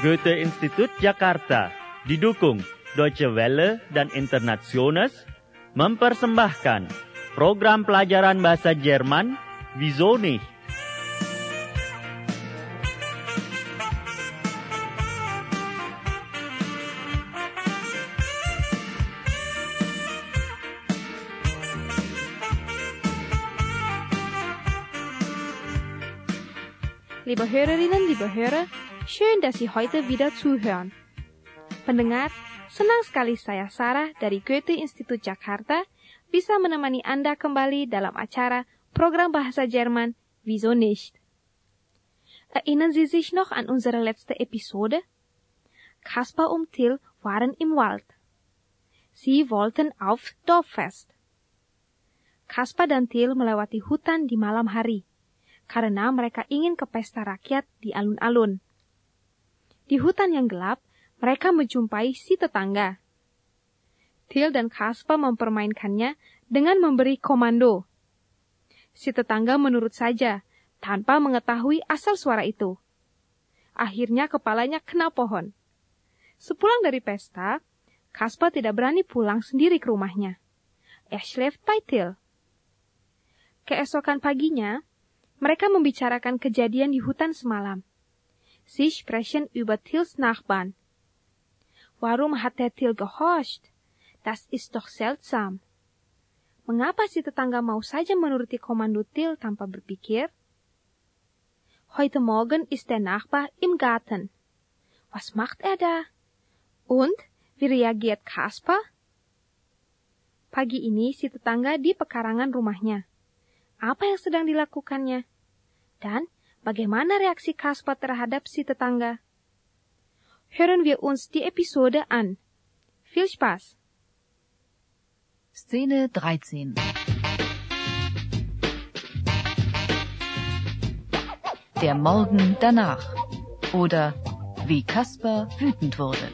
Goethe-Institut Jakarta didukung Deutsche Welle dan Internationals mempersembahkan program pelajaran bahasa Jerman Wieso nicht? Liebe Hörerinnen, liebe Hörer, schön, dass Sie heute wieder zuhören. Pendengar, senang sekali saya Sarah dari Goethe Institut Jakarta bisa menemani Anda kembali dalam acara program bahasa Jerman Wieso nicht? Erinnern Sie sich noch an unsere letzte Episode? Kaspar und Till waren im Wald. Sie wollten auf Dorffest. Kaspar dan Till melewati hutan di malam hari karena mereka ingin ke pesta rakyat di alun-alun. Di hutan yang gelap, mereka menjumpai si tetangga. Till dan Kaspar mempermainkannya dengan memberi komando. Si tetangga menurut saja, tanpa mengetahui asal suara itu. Akhirnya kepalanya kena pohon. Sepulang dari pesta, Kaspar tidak berani pulang sendiri ke rumahnya. Bei Till. Keesokan paginya, mereka membicarakan kejadian di hutan semalam. Sie sprechen über Tills Nachbarn. Warum hat der Till gehorcht? Das ist doch seltsam. Mengapa si tetangga mau saja menuruti komando Till tanpa berpikir? Heute Morgen ist der Nachbar im Garten. Was macht er da? Und wie reagiert Kaspar? Pagi ini si tetangga di pekarangan rumahnya. Apa yang sedang dilakukannya? Dan bagaimana reaksi Kaspar terhadap si tetangga? Hören wir uns die Episode an. Viel Spaß! Szene 13 Der Morgen danach oder wie Kaspar wütend wurde.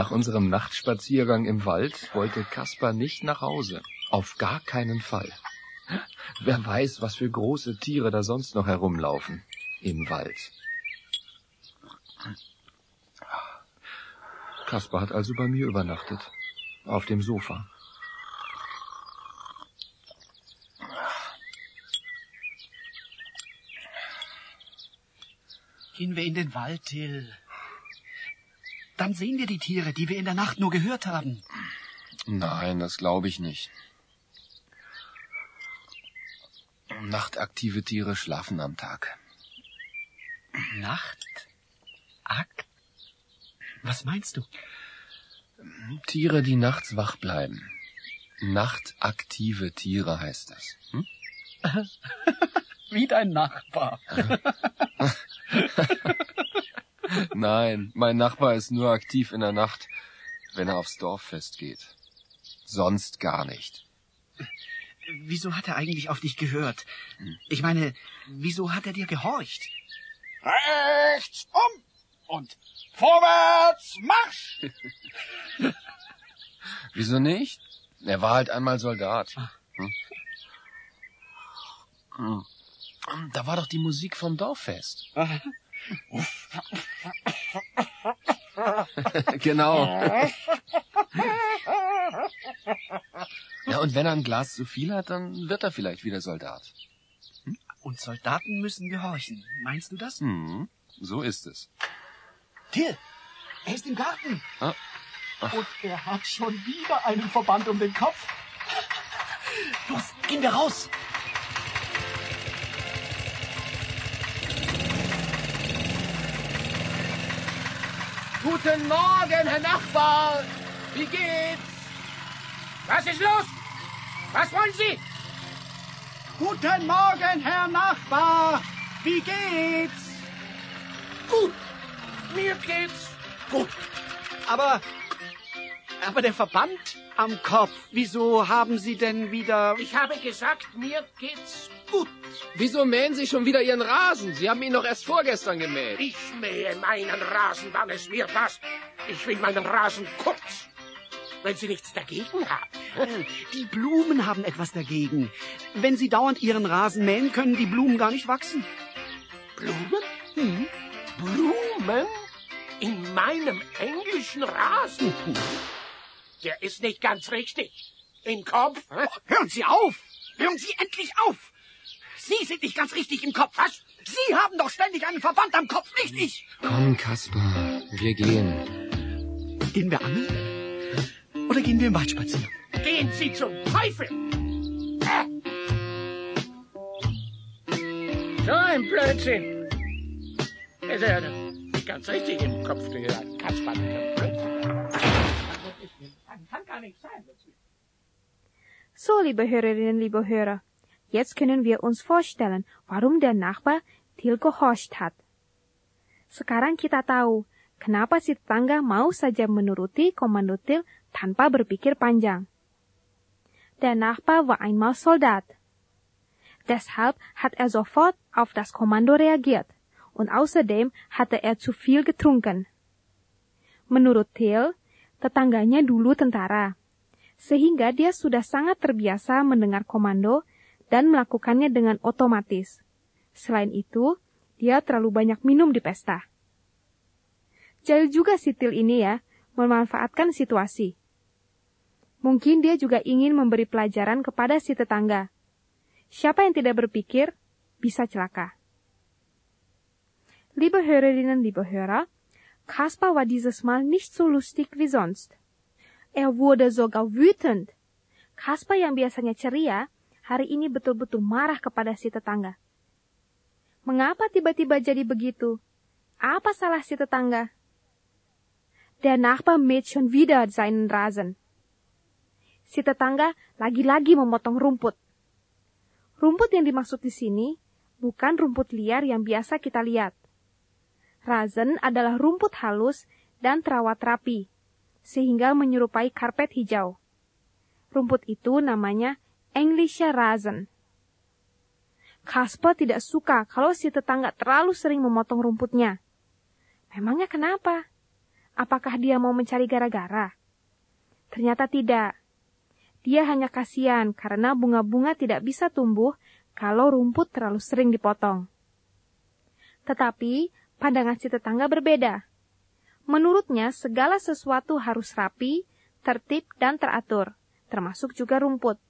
Nach unserem Nachtspaziergang im Wald wollte Kaspar nicht nach Hause. Auf gar keinen Fall. Wer weiß, was für große Tiere da sonst noch herumlaufen im Wald. Kaspar hat also bei mir übernachtet. Auf dem Sofa. Gehen wir in den Wald, Till. Dann sehen wir die Tiere, die wir in der Nacht nur gehört haben. Nein, das glaube ich nicht. Nachtaktive Tiere schlafen am Tag. Nacht? Akt? Was meinst du? Tiere, die nachts wach bleiben. Nachtaktive Tiere heißt das. Hm? Wie dein Nachbar. Nein, mein Nachbar ist nur aktiv in der Nacht, wenn er aufs Dorffest geht. Sonst gar nicht. Wieso hat er eigentlich auf dich gehört? Ich meine, wieso hat er dir gehorcht? Rechts um und vorwärts Marsch! Wieso nicht? Er war halt einmal Soldat. Hm? Hm. Da war doch die Musik vom Dorffest. genau. Ja, und wenn er ein Glas zu viel hat, dann wird er vielleicht wieder Soldat. Und Soldaten müssen gehorchen. Meinst du das? Hm, so ist es. Till, er ist im Garten. Ah. Und er hat schon wieder einen Verband um den Kopf. Los, gehen wir raus. Guten Morgen, Herr Nachbar. Wie geht's? Was ist los? Was wollen Sie? Guten Morgen, Herr Nachbar. Wie geht's? Gut. Mir geht's gut. Aber, aber der Verband am Kopf, wieso haben Sie denn wieder... Ich habe gesagt, mir geht's gut. Wieso mähen Sie schon wieder Ihren Rasen? Sie haben ihn doch erst vorgestern gemäht. Ich mähe meinen Rasen, wann es mir passt. Ich will meinen Rasen kurz. Wenn Sie nichts dagegen haben. Äh, Die Blumen haben etwas dagegen. Wenn Sie dauernd Ihren Rasen mähen, können die Blumen gar nicht wachsen. Blumen? Hm? Blumen? In meinem englischen Rasen? Der ist nicht ganz richtig. Im Kopf? hä? Hören Sie auf! Hören Sie endlich auf! Sie sind nicht ganz richtig im Kopf. Was? Sie haben doch ständig einen Verband am Kopf, nicht ich. Komm, Kaspar, wir gehen. Gehen wir angeln? Oder gehen wir im Wald spazieren? Gehen Sie zum Teufel! Äh. So ein Blödsinn. Ist ja nicht ganz richtig im Kopf, der Kasper. So, liebe Hörerinnen, liebe Hörer, jetzt können wir uns vorstellen, warum der Nachbar Til gehorcht hat. Sekarang kita tahu kenapa si tetangga mau saja menuruti komando Til tanpa berpikir panjang. Der Nachbar war einmal Soldat. Deshalb hat er sofort auf das Kommando reagiert und außerdem hatte er zu viel getrunken. Menurut Til, tetangganya dulu tentara, sehingga dia sudah sangat terbiasa mendengar komando dan melakukannya dengan otomatis. Selain itu, dia terlalu banyak minum di pesta. Jahil juga si Til ini ya, memanfaatkan situasi. Mungkin dia juga ingin memberi pelajaran kepada si tetangga. Siapa yang tidak berpikir, bisa celaka. Liebe Hörerinnen, liebe Hörer, Kaspar war dieses Mal nicht so lustig wie sonst. Er wurde sogar wütend. Kaspar yang biasanya ceria, hari ini betul-betul marah kepada si tetangga. Mengapa tiba-tiba jadi begitu? Apa salah si tetangga? Der Nachbar mäht schon wieder seinen Rasen. Si tetangga lagi-lagi memotong rumput. Rumput yang dimaksud di sini bukan rumput liar yang biasa kita lihat. Rasen adalah rumput halus dan terawat rapi, sehingga menyerupai karpet hijau. Rumput itu namanya Englischer Rasen. Kasper tidak suka kalau si tetangga terlalu sering memotong rumputnya. Memangnya kenapa? Apakah dia mau mencari gara-gara? Ternyata tidak. Dia hanya kasihan karena bunga-bunga tidak bisa tumbuh kalau rumput terlalu sering dipotong. Tetapi pandangan si tetangga berbeda. Menurutnya segala sesuatu harus rapi, tertib, dan teratur, termasuk juga rumput.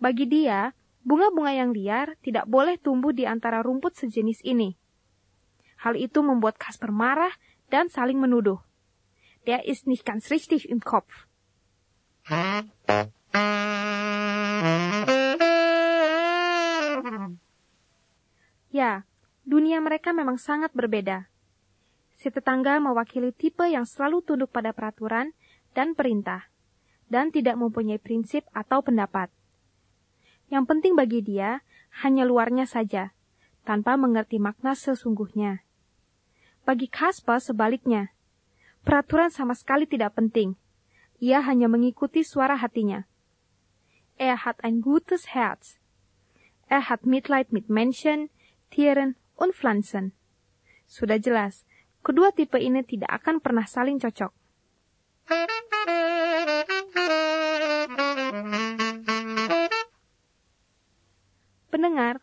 Bagi dia, bunga-bunga yang liar tidak boleh tumbuh di antara rumput sejenis ini. Hal itu membuat Kasper marah dan saling menuduh. Der ist nicht ganz richtig im Kopf. Dunia mereka memang sangat berbeda. Si tetangga mewakili tipe yang selalu tunduk pada peraturan dan perintah, dan tidak mempunyai prinsip atau pendapat. Yang penting bagi dia hanya luarnya saja, tanpa mengerti makna sesungguhnya. Bagi Kasper sebaliknya, peraturan sama sekali tidak penting. Ia hanya mengikuti suara hatinya. Er hat ein gutes Herz. Er hat Mitleid mit Menschen, Tieren, und. Sudah jelas, kedua tipe ini tidak akan pernah saling cocok. Pendengar,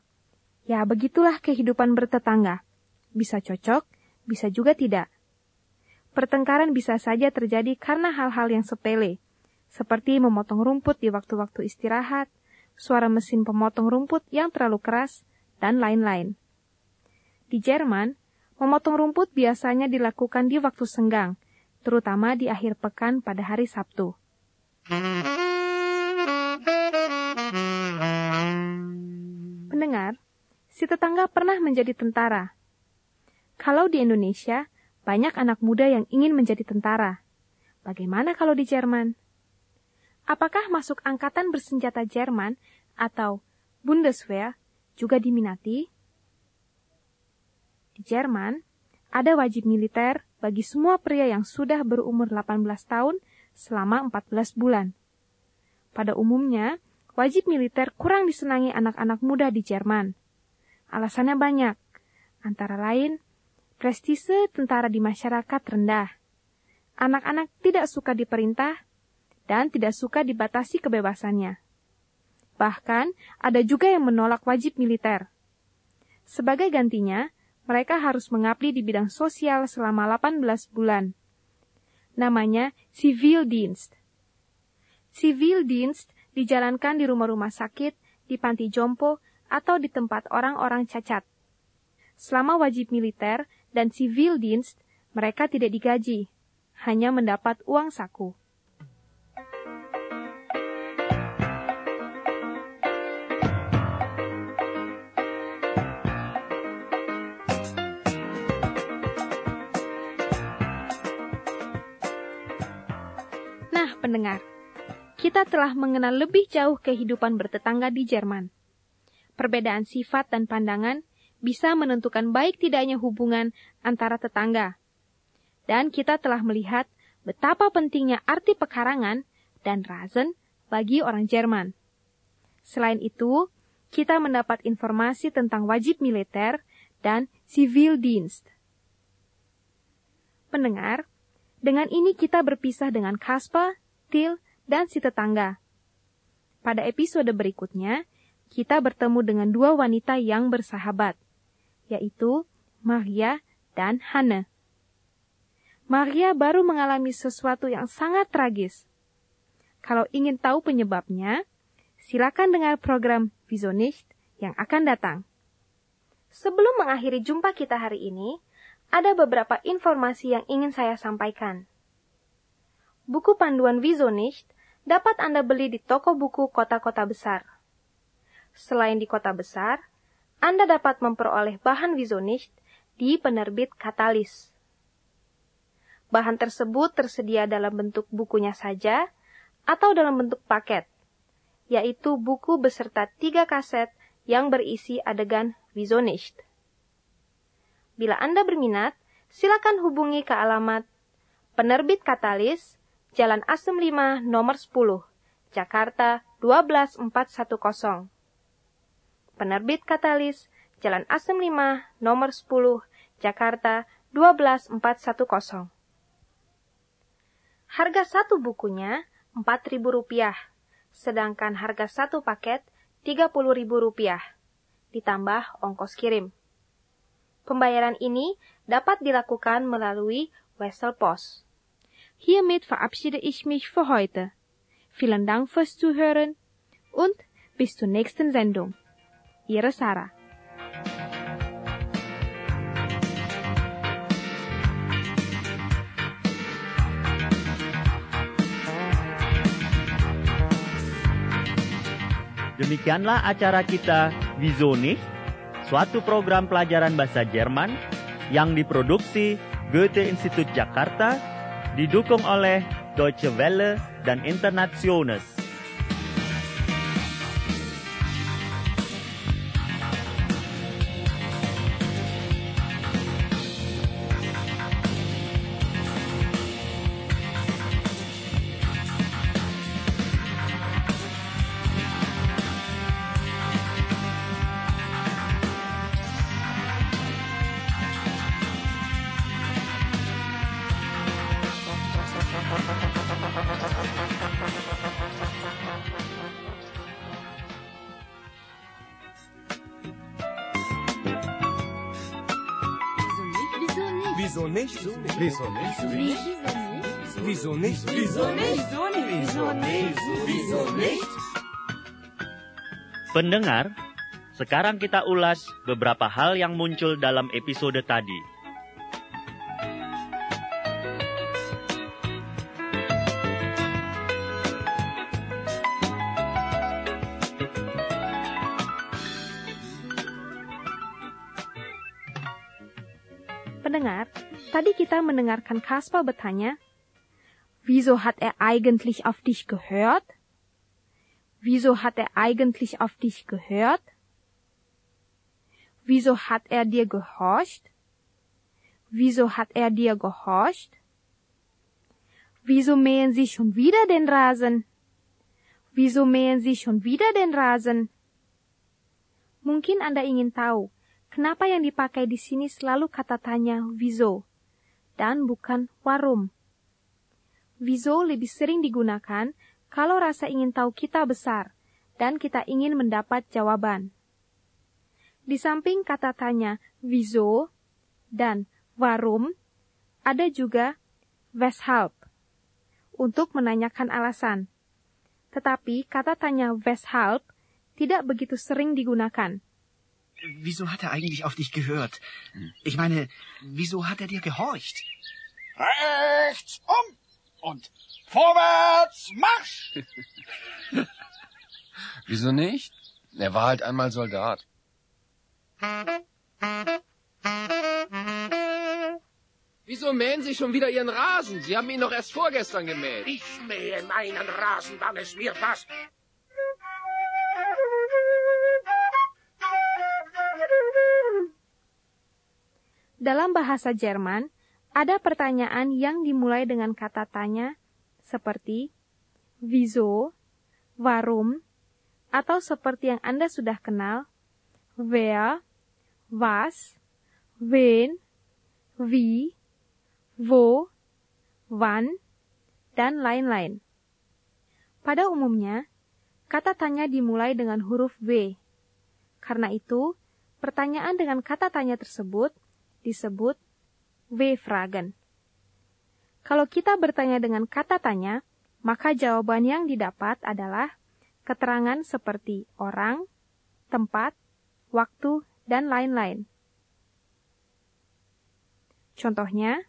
ya begitulah kehidupan bertetangga. Bisa cocok, bisa juga tidak. Pertengkaran bisa saja terjadi karena hal-hal yang sepele, seperti memotong rumput di waktu-waktu istirahat, suara mesin pemotong rumput yang terlalu keras, dan lain-lain. Di Jerman, memotong rumput biasanya dilakukan di waktu senggang, terutama di akhir pekan pada hari Sabtu. Pendengar, si tetangga pernah menjadi tentara. Kalau di Indonesia, banyak anak muda yang ingin menjadi tentara. Bagaimana kalau di Jerman? Apakah masuk angkatan bersenjata Jerman atau Bundeswehr juga diminati? Di Jerman, ada wajib militer bagi semua pria yang sudah berumur 18 tahun selama 14 bulan. Pada umumnya, wajib militer kurang disenangi anak-anak muda di Jerman. Alasannya banyak, antara lain prestise tentara di masyarakat rendah. Anak-anak tidak suka diperintah dan tidak suka dibatasi kebebasannya. Bahkan, ada juga yang menolak wajib militer. Sebagai gantinya, mereka harus mengabdi di bidang sosial selama 18 bulan. Namanya Civil Dienst. Civil Dienst dijalankan di rumah-rumah sakit, di panti jompo, atau di tempat orang-orang cacat. Selama wajib militer dan Civil Dienst, mereka tidak digaji, hanya mendapat uang saku. Pendengar, kita telah mengenal lebih jauh kehidupan bertetangga di Jerman. Perbedaan sifat dan pandangan bisa menentukan baik tidaknya hubungan antara tetangga. Dan kita telah melihat betapa pentingnya arti pekarangan dan razen bagi orang Jerman. Selain itu, kita mendapat informasi tentang wajib militer dan civil dienst. Pendengar, dengan ini kita berpisah dengan Kaspa Til, dan si tetangga. Pada episode berikutnya, kita bertemu dengan dua wanita yang bersahabat, yaitu Maria dan Hana. Maria baru mengalami sesuatu yang sangat tragis. Kalau ingin tahu penyebabnya, silakan dengar program Visionist yang akan datang. Sebelum mengakhiri jumpa kita hari ini, ada beberapa informasi yang ingin saya sampaikan. Buku panduan Visionist dapat Anda beli di toko buku kota-kota besar. Selain di kota besar, Anda dapat memperoleh bahan Visionist di penerbit Katalis. Bahan tersebut tersedia dalam bentuk bukunya saja atau dalam bentuk paket, yaitu buku beserta tiga kaset yang berisi adegan Visionist. Bila Anda berminat, silakan hubungi ke alamat Penerbit Katalis, Jalan Asem 5 nomor 10, Jakarta 12410. Penerbit Katalis, Jalan Asem 5 nomor 10, Jakarta 12410. Harga satu bukunya Rp4.000, sedangkan harga satu paket Rp30.000, ditambah ongkos kirim. Pembayaran ini dapat dilakukan melalui Wesel Post. Hiermit verabschiede ich mich für heute. Vielen Dank fürs Zuhören und bis zur nächsten Sendung. Ihre Sarah. Demikianlah acara kita Wieso nicht? Suatu program pelajaran bahasa Jerman yang diproduksi Goethe Institut Jakarta didukung oleh Deutsche Welle dan Internationals. Wieso nicht? Wieso nicht? Wieso nicht? Wieso nicht? Wieso nicht? Wieso nicht? Pendengar, sekarang kita ulas beberapa hal yang muncul dalam episode tadi. Mendengarkan Kaspa bertanya, Wieso hat er eigentlich auf dich gehört? Wieso hat er eigentlich auf dich gehört? Wieso hat er dir gehorcht? Wieso hat er dir gehorcht? Wieso mähen Sie schon wieder den Rasen? Wieso mähen Sie schon wieder den Rasen? Mungkin Anda ingin tahu kenapa yang dipakai di sini selalu kata tanya wieso dan bukan warum. Wieso lebih sering digunakan kalau rasa ingin tahu kita besar dan kita ingin mendapat jawaban. Di samping kata tanya wieso dan warum, ada juga weshalb untuk menanyakan alasan. Tetapi kata tanya weshalb tidak begitu sering digunakan. Wieso hat er eigentlich auf dich gehört? Ich meine, wieso hat er dir gehorcht? Rechts um und vorwärts Marsch! Wieso nicht? Er war halt einmal Soldat. Wieso mähen Sie schon wieder Ihren Rasen? Sie haben ihn doch erst vorgestern gemäht. Ich mähe meinen Rasen, wann es mir passt. Dalam bahasa Jerman, ada pertanyaan yang dimulai dengan kata tanya seperti wieso, warum, atau seperti yang Anda sudah kenal, wer, was, wen, wie, wo, wann, dan lain-lain. Pada umumnya, kata tanya dimulai dengan huruf W. Karena itu, pertanyaan dengan kata tanya tersebut disebut W-Fragen. Kalau kita bertanya dengan kata tanya, maka jawaban yang didapat adalah keterangan seperti orang, tempat, waktu, dan lain-lain. Contohnya,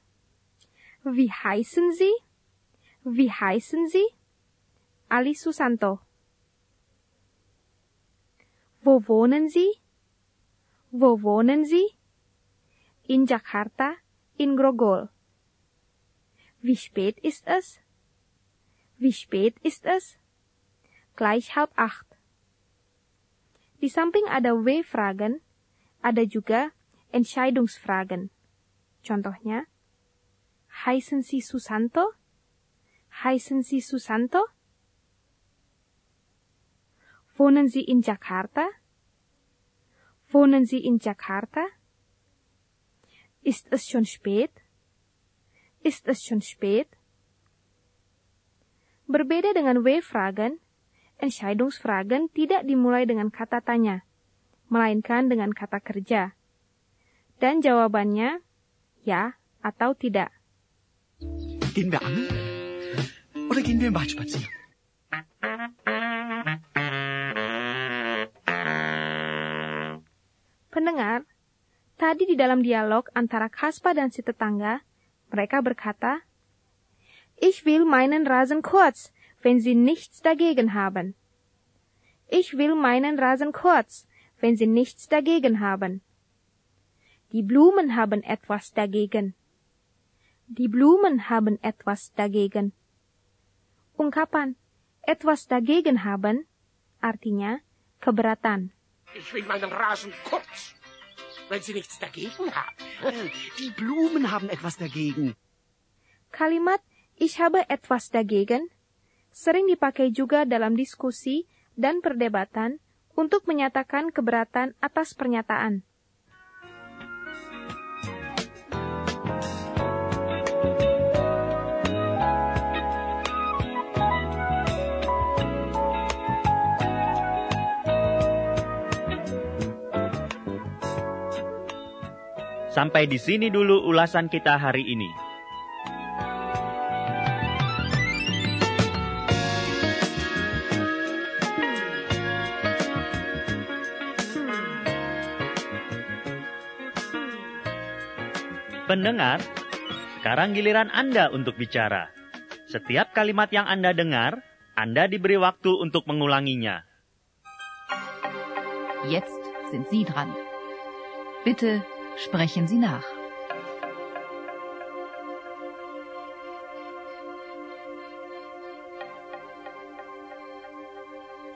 Wie heißen Sie? Wie heißen Sie? Ali Susanto. Wo wohnen Sie? Wo wohnen Sie? In Jakarta, in Grogol. Wie spät ist es? Wie spät ist es? Gleich halb acht. Di samping ada W-Fragen, ada juga Entscheidungsfragen. Contohnya, Heißen Sie Susanto? Heißen Sie Susanto? Wohnen Sie in Jakarta? Wohnen Sie in Jakarta? Ist es schon spät? Ist es schon spät? Berbeda dengan W-Fragen, Entscheidungsfragen tidak dimulai dengan kata tanya, melainkan dengan kata kerja. Dan jawabannya ya atau tidak. Gehen wir angeln? Oder gehen wir im Wald spazieren? Pendengar, tadi di dalam dialog antara Kaspa dan si tetangga, mereka berkata, Ich will meinen Rasen kurz, wenn Sie nichts dagegen haben. Ich will meinen Rasen kurz, wenn Sie nichts dagegen haben. Die Blumen haben etwas dagegen. Die Blumen haben etwas dagegen. Ungkapan etwas dagegen haben artinya keberatan. Ich will meinen Rasen kurz, wenn Sie nichts dagegen haben. Die Blumen haben etwas dagegen. Kalimat ich habe etwas dagegen sering dipakai juga dalam diskusi dan perdebatan untuk menyatakan keberatan atas pernyataan. Sampai di sini dulu ulasan kita hari ini. Pendengar, sekarang giliran Anda untuk bicara. Setiap kalimat yang Anda dengar, Anda diberi waktu untuk mengulanginya. Jetzt sind Sie dran. Bitte Sprechen Sie nach.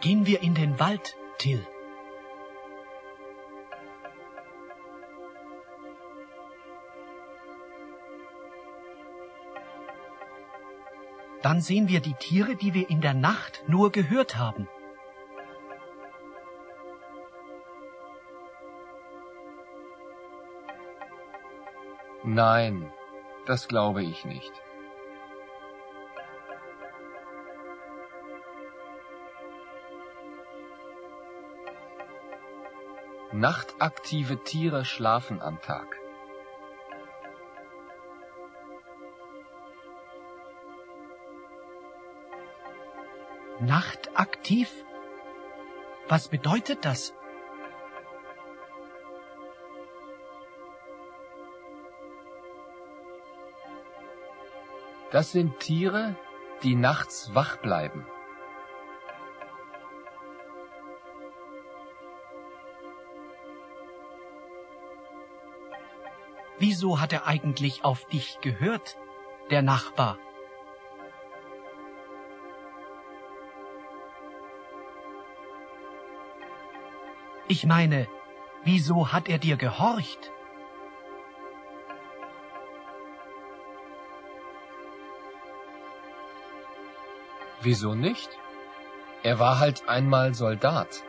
Gehen wir in den Wald, Till. Dann sehen wir die Tiere, die wir in der Nacht nur gehört haben. Nein, das glaube ich nicht. Nachtaktive Tiere schlafen am Tag. Nachtaktiv? Was bedeutet das? Das sind Tiere, die nachts wach bleiben. Wieso hat er eigentlich auf dich gehört, der Nachbar? Ich meine, wieso hat er dir gehorcht? Wieso nicht? Er war halt einmal Soldat.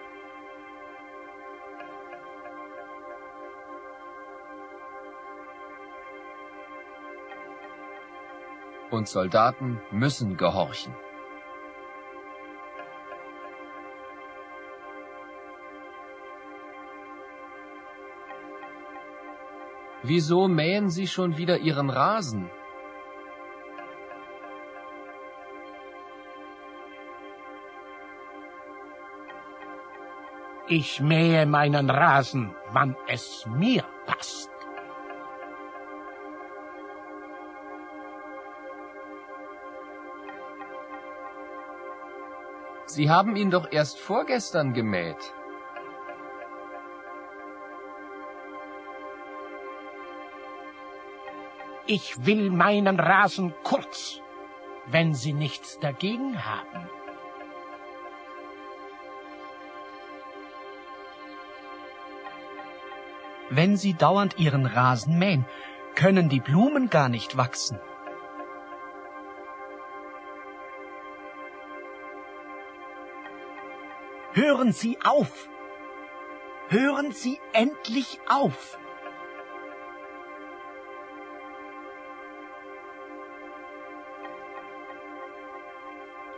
Und Soldaten müssen gehorchen. Wieso mähen Sie schon wieder Ihren Rasen? Ich mähe meinen Rasen, wann es mir passt. Sie haben ihn doch erst vorgestern gemäht. Ich will meinen Rasen kurz, wenn Sie nichts dagegen haben. Wenn Sie dauernd Ihren Rasen mähen, können die Blumen gar nicht wachsen. Hören Sie auf! Hören Sie endlich auf!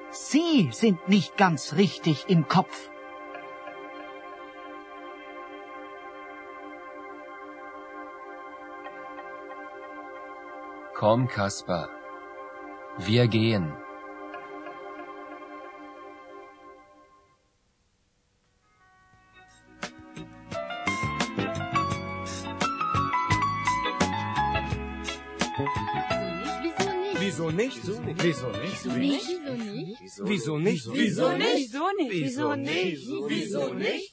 Sie sind nicht ganz richtig im Kopf. Komm, Kaspar. Wir gehen. Wieso nicht? Wieso nicht? Wieso nicht? Wieso nicht? Wieso nicht? Wieso nicht? Wieso nicht? Wieso nicht? Wieso nicht?